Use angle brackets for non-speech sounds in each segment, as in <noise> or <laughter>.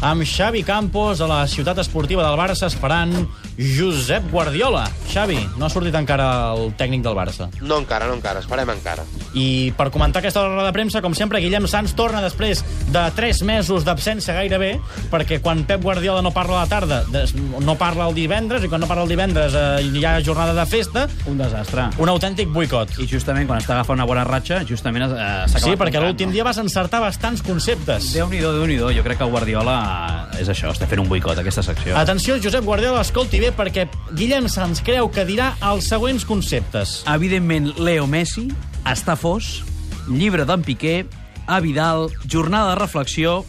amb Xavi Campos a la ciutat esportiva del Barça esperant Josep Guardiola. Xavi, no ha sortit encara el tècnic del Barça. No encara, no encara, esperem encara. I per comentar aquesta roda de premsa, com sempre, Guillem Sanz torna després de 3 mesos d'absència gairebé, perquè quan Pep Guardiola no parla a la tarda, no parla el divendres, i quan no parla el divendres eh, hi ha jornada de festa, Un desastre. un autèntic boicot. I justament quan està agafant una bona ratxa, justament eh, s'ha Sí, perquè l'últim no? dia vas encertar bastants conceptes. Déu-n'hi-do, déu nhi déu Jo crec que el Guardiola és això, està fent un boicot, aquesta secció. Atenció, Josep Guardiola, escolti bé, perquè Guillem Sanz creu que dirà els següents conceptes. Evidentment, Leo Messi, està fos, llibre d'en Piqué, a Vidal, jornada de reflexió,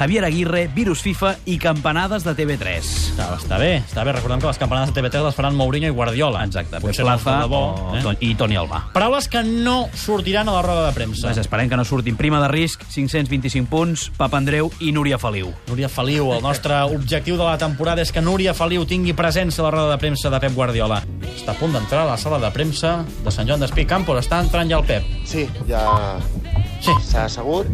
Javier Aguirre, virus FIFA i campanades de TV3. Està, està bé, està bé. Recordem que les campanades de TV3 les faran Mourinho i Guardiola. Exacte, Potser Plaza de bo. o, Eh? I Toni Albà. Paraules que no sortiran a la roda de premsa. Doncs esperem que no surtin prima de risc, 525 punts, Pap Andreu i Núria Feliu. Núria Feliu, el nostre <laughs> objectiu de la temporada és que Núria Feliu tingui presència a la roda de premsa de Pep Guardiola. Està a punt d'entrar a la sala de premsa de Sant Joan d'Espí Campos. Està entrant ja el Pep. Sí, ja Sí. s'ha assegut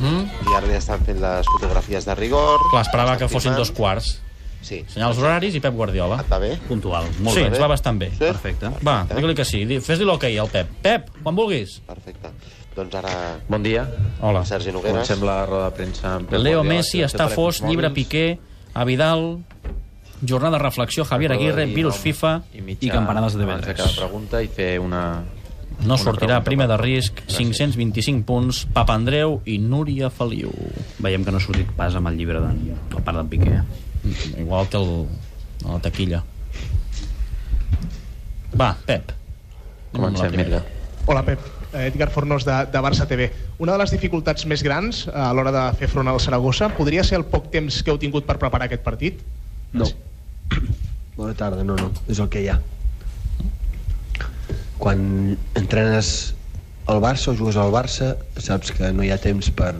-huh. i ara li estan fent les fotografies de rigor. Clar, esperava que fossin dos quarts. Sí. Senyals horaris i Pep Guardiola. Et va bé? Puntual, molt sí, bé. ens va bastant bé. Sí? Perfecte. Va, digue-li que sí. Fes-li l'hoquei al Pep. Pep, quan vulguis. Perfecte. Doncs ara Bon dia. Hola. Sergi Nogueres. Comencem la roda de premsa. amb Pep Leo Guardiola. Messi, està fos, llibre Piqué, a Vidal, jornada de reflexió, Javier Aguirre, i virus FIFA, mitja i campanades de abans TV3. de cada pregunta i fer una... no sortirà pregunta primer de risc, Gràcies. 525 punts, Papandreu i Núria Feliu. Veiem que no ha sortit pas amb el llibre d'en el pare d'en Piqué. Igual que el, a la taquilla. Va, Pep. La Comencem. Mirga. Hola, Pep. Edgar Fornós, de, de Barça TV. Una de les dificultats més grans eh, a l'hora de fer front al Saragossa podria ser el poc temps que heu tingut per preparar aquest partit? No. Bona tarda, no, no. És el que hi ha. Quan entrenes al Barça o jugues al Barça, saps que no hi ha temps per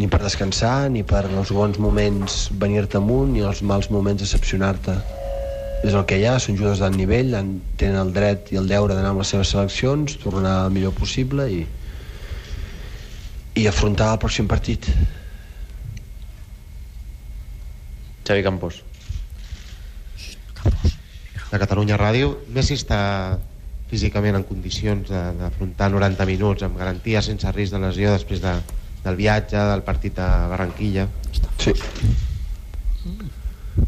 ni per descansar, ni per els bons moments venir-te amunt, ni els mals moments decepcionar-te. És el que hi ha, són jugadors d'alt nivell, tenen el dret i el deure d'anar amb les seves seleccions, tornar el millor possible i, i afrontar el pròxim partit. Xavi Campos. De Catalunya Ràdio. Messi està físicament en condicions d'afrontar 90 minuts amb garantia, sense risc de lesió després de, del viatge, del partit a Barranquilla. Sí.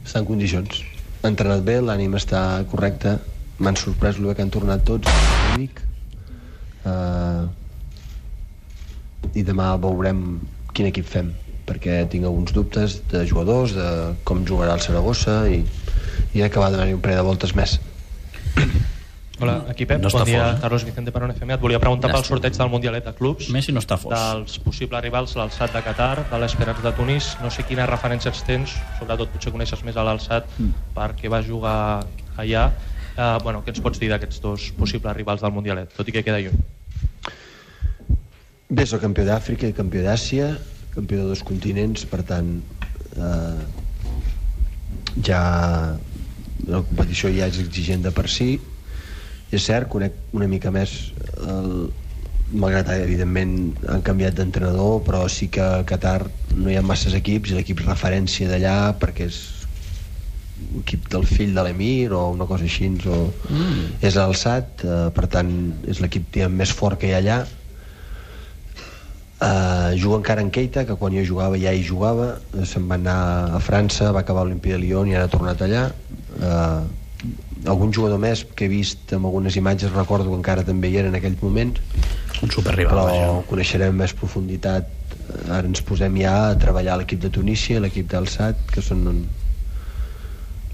Està en condicions. Ha entrenat bé, l'ànim està correcte. M'han sorprès el que han tornat tots. Uh, I demà veurem quin equip fem perquè tinc alguns dubtes de jugadors, de com jugarà el Saragossa i, i he acabat donant-hi un parell de voltes més. Hola, aquí Pep, No bon dia, fora. Carlos Vicente per FM. Et volia preguntar pel Llàstima. sorteig del Mundialet de Clubs, Messi no està fos. dels possibles rivals, l'Alçat de Qatar, de l'Esperance de Tunis. No sé quines referències tens, sobretot potser coneixes més a l'Alçat, perquè va jugar allà. Uh, bueno, què ens pots dir d'aquests dos possibles rivals del Mundialet, tot i que queda lluny? Bé, soc campió d'Àfrica i campió d'Àsia, campió de dos continents, per tant, eh, ja la competició ja és exigent de per si. I és cert, conec una mica més el, malgrat evidentment han canviat d'entrenador però sí que a Qatar no hi ha masses equips i l'equip referència d'allà perquè és equip del fill de l'Emir o una cosa així o mm. és l'alçat eh, per tant és l'equip diguem, més fort que hi ha allà eh, juga encara en Keita que quan jo jugava ja hi jugava se'n va anar a França va acabar a l'Olimpia de Lyon i ara ha tornat allà eh, algun jugador més que he vist amb algunes imatges recordo que encara també hi era en aquell moment Un superrival, però vaja. ho coneixerem més profunditat ara ens posem ja a treballar l'equip de Tunísia i l'equip d'Alçat que són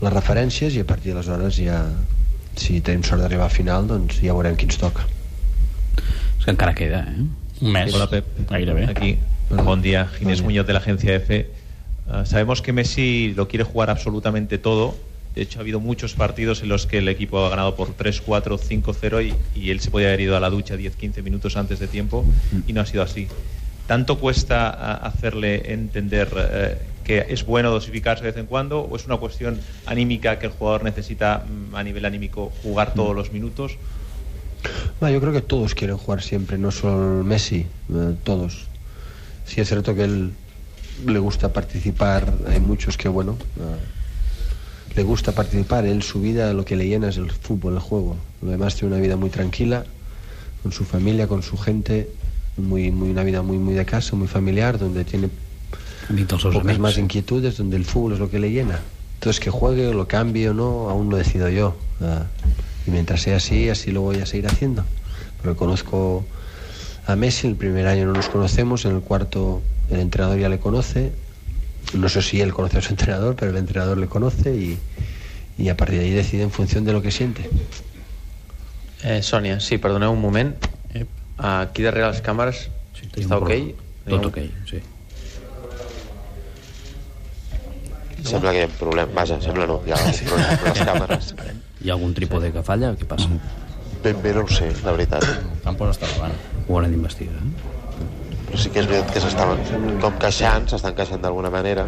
les referències i a partir d'aleshores ja si tenim sort d'arribar a final doncs ja veurem qui ens toca És que encara queda, eh? Un mes. Hola Pep. Gairebé. Aquí. Buen día, Ginés día. Muñoz de la agencia EFE. Uh, sabemos que Messi lo quiere jugar absolutamente todo. De hecho, ha habido muchos partidos en los que el equipo ha ganado por 3, 4, 5, 0 y, él se podía haber ido a la ducha 10, 15 minutos antes de tiempo y no ha sido así. ¿Tanto cuesta hacerle entender uh, que es bueno dosificarse de vez en cuando o es una cuestión anímica que el jugador necesita mm, a nivel anímico jugar todos los minutos? Yo creo que todos quieren jugar siempre, no solo Messi, eh, todos. Sí es cierto que él le gusta participar, hay muchos que, bueno, eh, le gusta participar, él su vida lo que le llena es el fútbol, el juego. Lo demás tiene una vida muy tranquila, con su familia, con su gente, muy, muy, una vida muy, muy de casa, muy familiar, donde tiene pocas amics. más inquietudes, donde el fútbol es lo que le llena. Entonces, que juegue, lo cambie o no, aún lo decido yo. Y mientras sea así, así lo voy a seguir haciendo. Porque conozco a Messi, el primer año no nos conocemos, en el cuarto el entrenador ya le conoce. No sé si él conoce a su entrenador, pero el entrenador le conoce y, y a partir de ahí decide en función de lo que siente. Eh, Sònia, sí, perdoneu un moment. Ep. Aquí darrere les càmeres Sí, està ok? Tot ok, sí. Sembla que hi ha un problema. Vaja, sembla no, hi ha un problema amb les càmeres. <laughs> Hi ha algun trípode que falla? Què passa? Ben bé no ho sé, la veritat. Campos està davant. Ho haurem d'investigar. Eh? Però sí que és veritat que s'estaven com queixant, s'estan queixant d'alguna manera.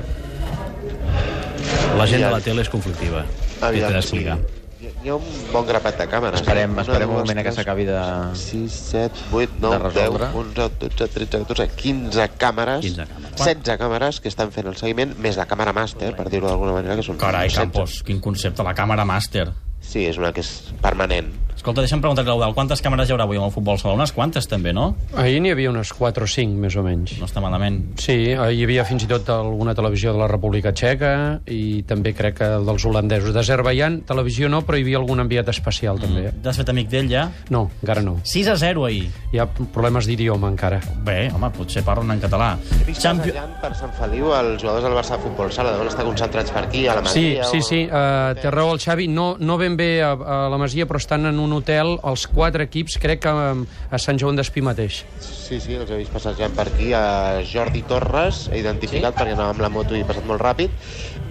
La gent de la tele és conflictiva. Què Aviam, t'he d'explicar? sí. Hi ha un bon grapat de càmeres. Esperem, Una, esperem un moment a que s'acabi de... 6, 7, 8, de 9, 10, resoldre. 11, 12, 13, 14, 15 càmeres, 15 càmeres. 16 càmeres que estan fent el seguiment, més la càmera màster, per dir-ho d'alguna manera, que són Carai, 16. Campos, quin concepte, la càmera màster. Sí, és una que és permanent. Escolta, deixa'm preguntar, Claudel, quantes càmeres hi haurà avui amb el futbol sala? Unes quantes, també, no? Ahir n'hi havia unes 4 o 5, més o menys. No està malament. Sí, eh, hi havia fins i tot alguna televisió de la República Txeca i també crec que dels holandesos d'Azerbaijan. Televisió no, però hi havia algun enviat especial, Mm. també. T'has fet amic d'ell, ja? No, encara no. 6 a 0 ahir. Hi ha problemes d'idioma, encara. Bé, home, potser parlen en català. He vist Champions... per Sant Feliu els jugadors del Barça de Futbol Sala, deuen estar concentrats per aquí, a la Sí, Masia... sí, o- sí, uh, té raó el Xavi, no, no ben bé a, a la Masia, però estan en un hotel, els quatre equips, crec que um, a Sant Joan d'Espí mateix. Sí, sí, els he vist passejant per aquí. A Jordi Torres, he identificat, sí? perquè anava amb la moto i he passat molt ràpid,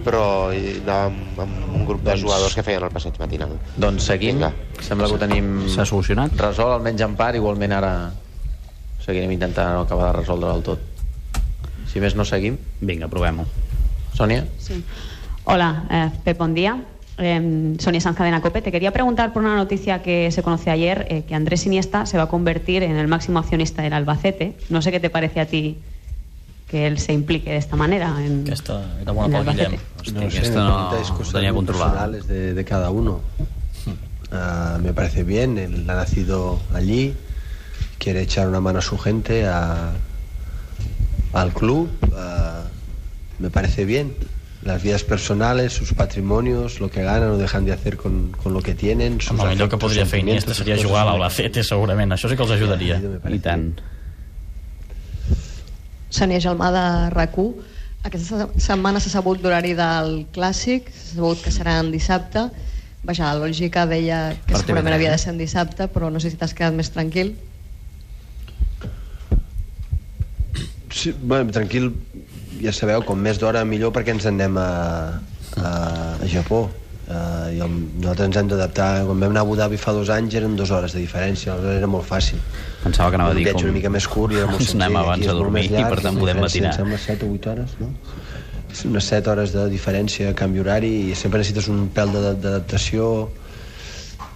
però anava amb, amb un grup de Doncs- jugadors que feien el passeig matinal. Doncs seguim. Vinga. Sembla que ho tenim S'ha solucionat? resolt, almenys en part. Igualment ara seguirem intentant no acabar de resoldre del tot. Si més no seguim. Vinga, provem-ho. Sònia? Sí. Hola, eh, Pep, buen día. Eh, Sonia Sanz Cadena Cope. Te quería preguntar por una noticia que se conoció ayer, eh, que Andrés Iniesta se va a convertir en el máximo accionista del Albacete. No sé qué te parece a ti que él se implique de esta manera. En, era Albacete. Guillem. Hòstia, No sé, me no personales de, de cada uno. Ah, me parece bien, él ha nacido allí, quiere echar una mano a su gente, a- al club, ah, me parece bien. Las vidas personales, sus patrimonios, lo que ganan o dejan de hacer con, con lo que tienen. Sus Home, el millor que podria fer Iniesta seria jugar a cosas l'Albacete, segurament. Això sí que els ajudaria. I tant. Gelmà de RAC1. Aquesta setmana s'ha sabut l'horari del Clàssic, s'ha sabut que serà en dissabte. Vaja, la lògica deia que Per segurament TV3, havia eh? de ser en dissabte, però no sé si t'has quedat més tranquil. Sí, bueno, tranquil, ja sabeu, com més d'hora millor perquè ens en anem a, a, a Japó. Uh, i el, nosaltres ens hem d'adaptar. Quan vam anar a Abu Dhabi fa dos anys eren dues hores de diferència, aleshores era molt fàcil. Pensava que anava a dir com... una mica més curt i era molt <laughs> ens anem senzill. abans a dormir més i llarg, per tant podem matinar. Em sembla 7 o 8 hores, no? Unes 7 hores de diferència, canvi horari, i sempre necessites un pèl de- d'adaptació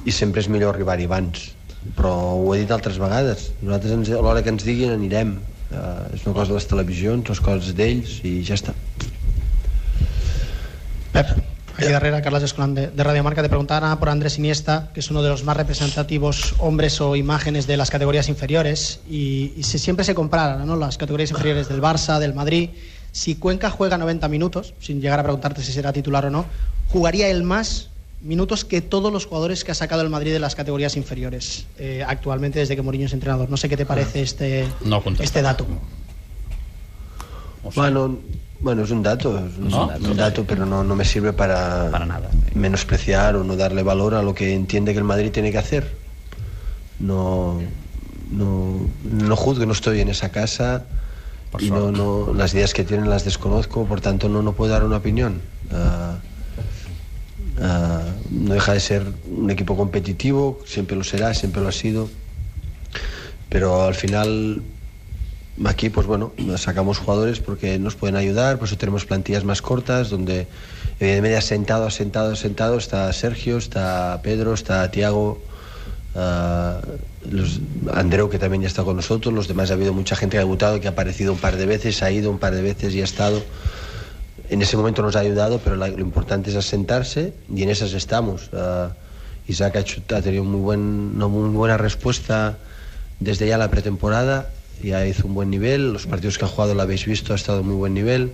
i sempre és millor arribar-hi abans. Però ho he dit altres vegades. Nosaltres, ens, a l'hora que ens diguin, anirem. Uh, és una cosa de les televisions, les coses d'ells, i ja està. Pep, aquí darrere, Carlos Escolán de, de Radio Marca, te preguntaba por Andrés Iniesta, que es uno de los más representativos hombres o imágenes de las categorías inferiores, y, y si siempre se compara ¿no? las categorías inferiores del Barça, del Madrid. Si Cuenca juega 90 minutos, sin llegar a preguntarte si será titular o no, ¿jugaría él más minutos que todos los jugadores que ha sacado el Madrid de las categorías inferiores eh, actualmente desde que Mourinho es entrenador? No sé qué te parece este, No contesta. este dato. Bueno, bueno, es un dato, es un, ¿No? un dato, pero no, no me sirve para, Para nada. menospreciar o no darle valor a lo que entiende que el Madrid tiene que hacer. No, no, no juzgo, no estoy en esa casa Por y no, no, las ideas que tienen las desconozco, por tanto no, no puedo dar una opinión. Ah, ah, no deja de ser un equipo competitivo, siempre lo será, siempre lo ha sido, pero al final aquí pues bueno sacamos jugadores porque nos pueden ayudar por eso tenemos plantillas más cortas donde evidentemente asentado asentado asentado está Sergio está Pedro está Tiago Ah, los- Andreu, que también ya está con nosotros, los demás ha habido mucha gente que ha debutado, que ha aparecido un par de veces, ha ido un par de veces y ha estado. En ese momento nos ha ayudado, pero lo importante es asentarse y en esas estamos. Ah, Isaac ha, tenido muy, una muy buena respuesta desde ya la pretemporada, ya hizo un buen nivel, los partidos que ha jugado lo habéis visto, ha estado muy buen nivel,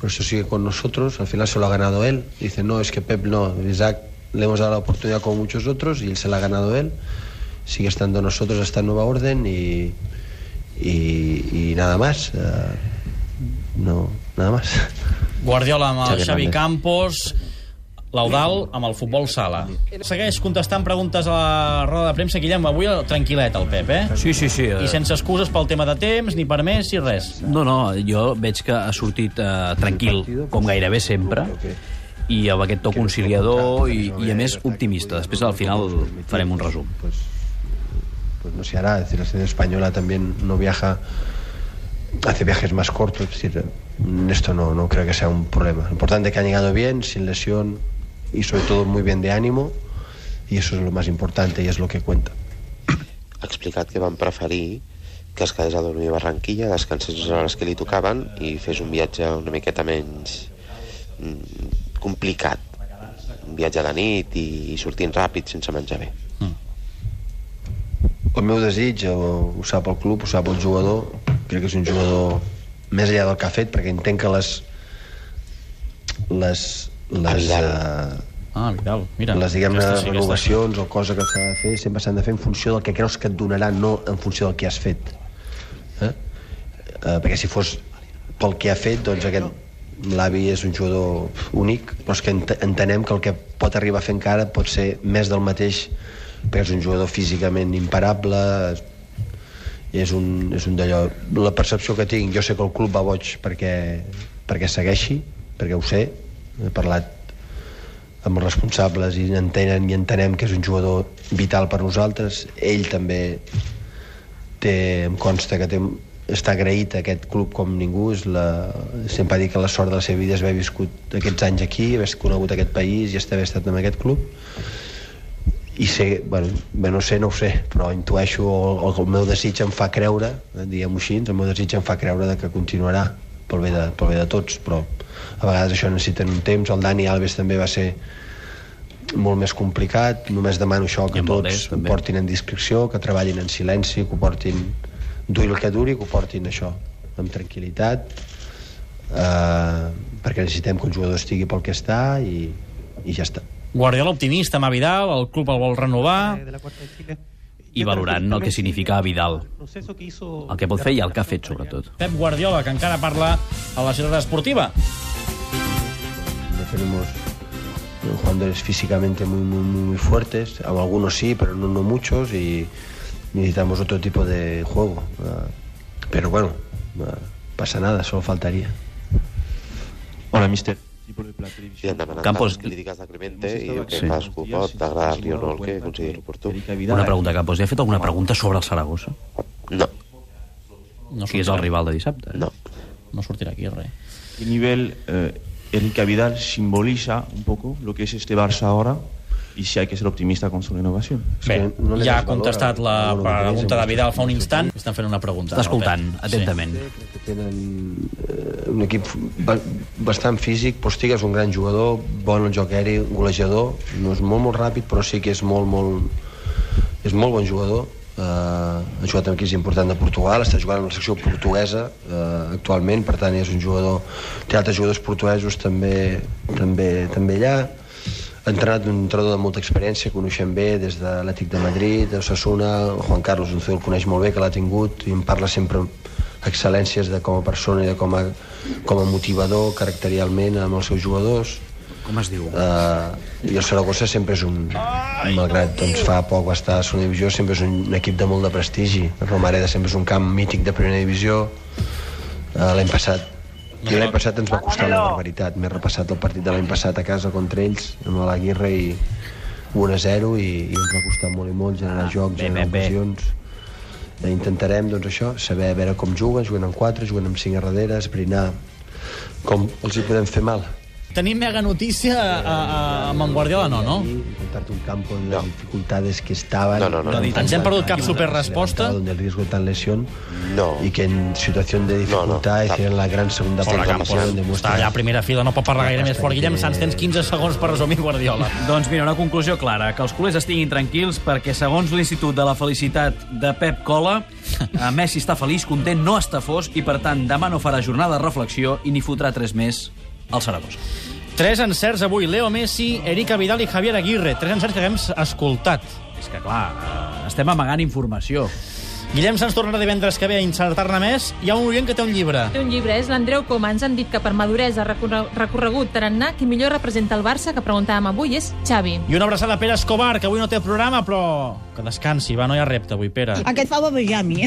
por eso sigue con nosotros, al final se lo ha ganado él. Dice, no, es que Pep no, Isaac le hemos dado la oportunidad como muchos otros y él se la ha ganado él, sigue estando nosotros hasta nueva orden y, nada más. Ah, no, nada más. <laughs> Guardiola amb el Xavi. Campos, l'Eudal amb el futbol sala. Segueix contestant preguntes a la roda de premsa. Guillem, avui tranquil·let el Pep, eh? Sí, sí, sí. I sense excuses pel tema de temps, ni per més, ni res. No, no, jo veig que ha sortit eh, tranquil, com gairebé sempre, i amb aquest to conciliador i, i a més optimista. Després al final farem un resum. pues no se hará. Es decir, la selección española también no viaja, hace viajes más cortos. Es decir, esto no, no creo que sea un problema. Lo importante es que han llegado bien, sin lesión y sobre todo muy bien de ánimo. Y eso es lo más importante y es lo que cuenta. ha explicat que van preferir que es quedés a dormir a Barranquilla, descansés les hores que li tocaven i fes un viatge una miqueta menys mm, complicat. Un viatge de nit i, i sortint ràpid sense menjar bé. El meu desig, ho, ho sap el club, ho sap el jugador, crec que és un jugador més enllà del que ha fet, perquè entenc que les les, les, uh, Ah, Vidal, mira. les diguem-ne aquesta sí, aquesta renovacions o coses que s'ha de fer sempre s'han de fer en funció del que creus que et donarà no en funció del que has fet eh? Eh, perquè si fos pel que ha fet doncs aquest l'avi és un jugador únic però és que ent entenem que el que pot arribar a fer encara pot ser més del mateix perquè és un jugador físicament imparable és un, és un d'allò. La percepció que tinc, jo sé que el club va boig perquè, perquè segueixi perquè ho sé, he parlat amb els responsables i entenen i entenem que és un jugador vital per nosaltres. Ell també té, em consta que té, està agraït a aquest club com ningú. És la, sempre ha dit que la sort de la seva vida és haver viscut aquests anys aquí haver conegut aquest país i haver estat en aquest club i sé, bueno, bé, no sé, no ho sé però intueixo, el, el meu desig em fa creure eh, diguem-ho així, el meu desig em fa creure de que continuarà pel bé de, pel bé de tots però a vegades això necessiten un temps. El Dani Alves també va ser molt més complicat. Només demano això que tots ho portin en discreció que treballin en silenci que ho portin duri el que duri que ho portin això amb tranquil·litat eh, perquè necessitem que un jugador estigui pel que està i, i ja està Guardiola optimista amb Vidal, el club el vol renovar... I valorant el que significa Vidal. El que pot fer i el que ha fet, sobretot. Pep Guardiola, que encara parla a la ciutat esportiva. tenemos eh, jugadores físicamente muy, muy, muy fuertes, algunos sí, pero no, no muchos, y necesitamos otro tipo de juego. Ah, Pero bueno, ah, pasa nada, solo faltaría. Hola, mister. I han demanat Campos- crítiques de Clemente i diu que Sí. sí. cadascú pot agradar-li o no el que consideri oportú. Una pregunta, Campos. Li ha fet alguna pregunta sobre el Saragossa? No. No Qui és el rival de dissabte? No. No sortirà aquí res. ¿Qué nivel eh, Erika Vidal simboliza un poco lo que es este Barça ahora y si hay que ser optimista con su renovación? Bé, ja ha contestat la pregunta de Vidal fa un instant. Estan fent una pregunta. Està escoltant, Pep. atentament. que tenen eh, un equip ba bastant físic, Postiga és un gran jugador, bon al joc aeri, golejador, no és molt, molt ràpid, però sí que és molt, molt, és molt bon jugador, eh, ha jugat en equips importants de Portugal, està jugant en la secció portuguesa eh, actualment, per tant és un jugador, té altres jugadors portuguesos també, també, també allà, entrenat un entrenador de molta experiència, coneixem bé des de l'Atlètic de Madrid, de Sassuna, Juan Carlos Unceo el coneix molt bé, que l'ha tingut, i em parla sempre excel·lències de com a persona i de com a, com a motivador caracterialment amb els seus jugadors. Com es diu? Uh, I el Saragossa sempre és un... Malgrat doncs, fa poc va estar a segona divisió, sempre és un, un equip de molt de prestigi. Romareda sempre és un camp mític de primera divisió. Uh, l'any passat i l'any passat ens va costar una barbaritat. M'he repassat el partit de l'any passat a casa contra ells, amb l'Aguirre, i 1 a 0, i, i ens va costar molt i molt generar jocs, bé, generar bé, bé. ocasions. Eh, Intentarem, doncs, això, saber a veure com juguen, juguen amb 4, juguen amb 5 a darrere, esbrinar com els hi podem fer mal. Tenim mega notícia a, a, amb en Guardiola, no, no? Y contarte un campo de las dificultades que estaban. No, no, no, no. Ens hem perdut cap superresposta? Donde el riesgo de tal lesión. No. Y que en situación de dificultad hicieron la gran segunda donde Està allà a primera fila, no pot parlar gaire més fort. Guillem Sanz, tens 15 segons per resumir Guardiola. <laughs> Doncs mira, una conclusió clara, que els culers estiguin tranquils perquè segons l'Institut de la Felicitat de Pep Cola, eh, Messi està feliç, content, no està fos i per tant demà no farà jornada de reflexió i ni fotrà tres més al Saragossa. Tres encerts avui. Leo Messi, Erika Vidal i Javier Aguirre. Tres encerts que hem escoltat. És que clar, eh, estem amagant informació. Guillem Sanz tornarà divendres que ve a insertar-ne més. Hi ha un oient que té un llibre. Té un llibre, és l'Andreu Coma. Ens han dit que per maduresa, recorre recorregut, tarannà, qui millor representa el Barça, que preguntàvem avui, és Xavi. I una abraçada a Pere Escobar, que avui no té programa, però que descansi, va, no hi ha repte avui, Pere. Aquest fa bavejar a mi.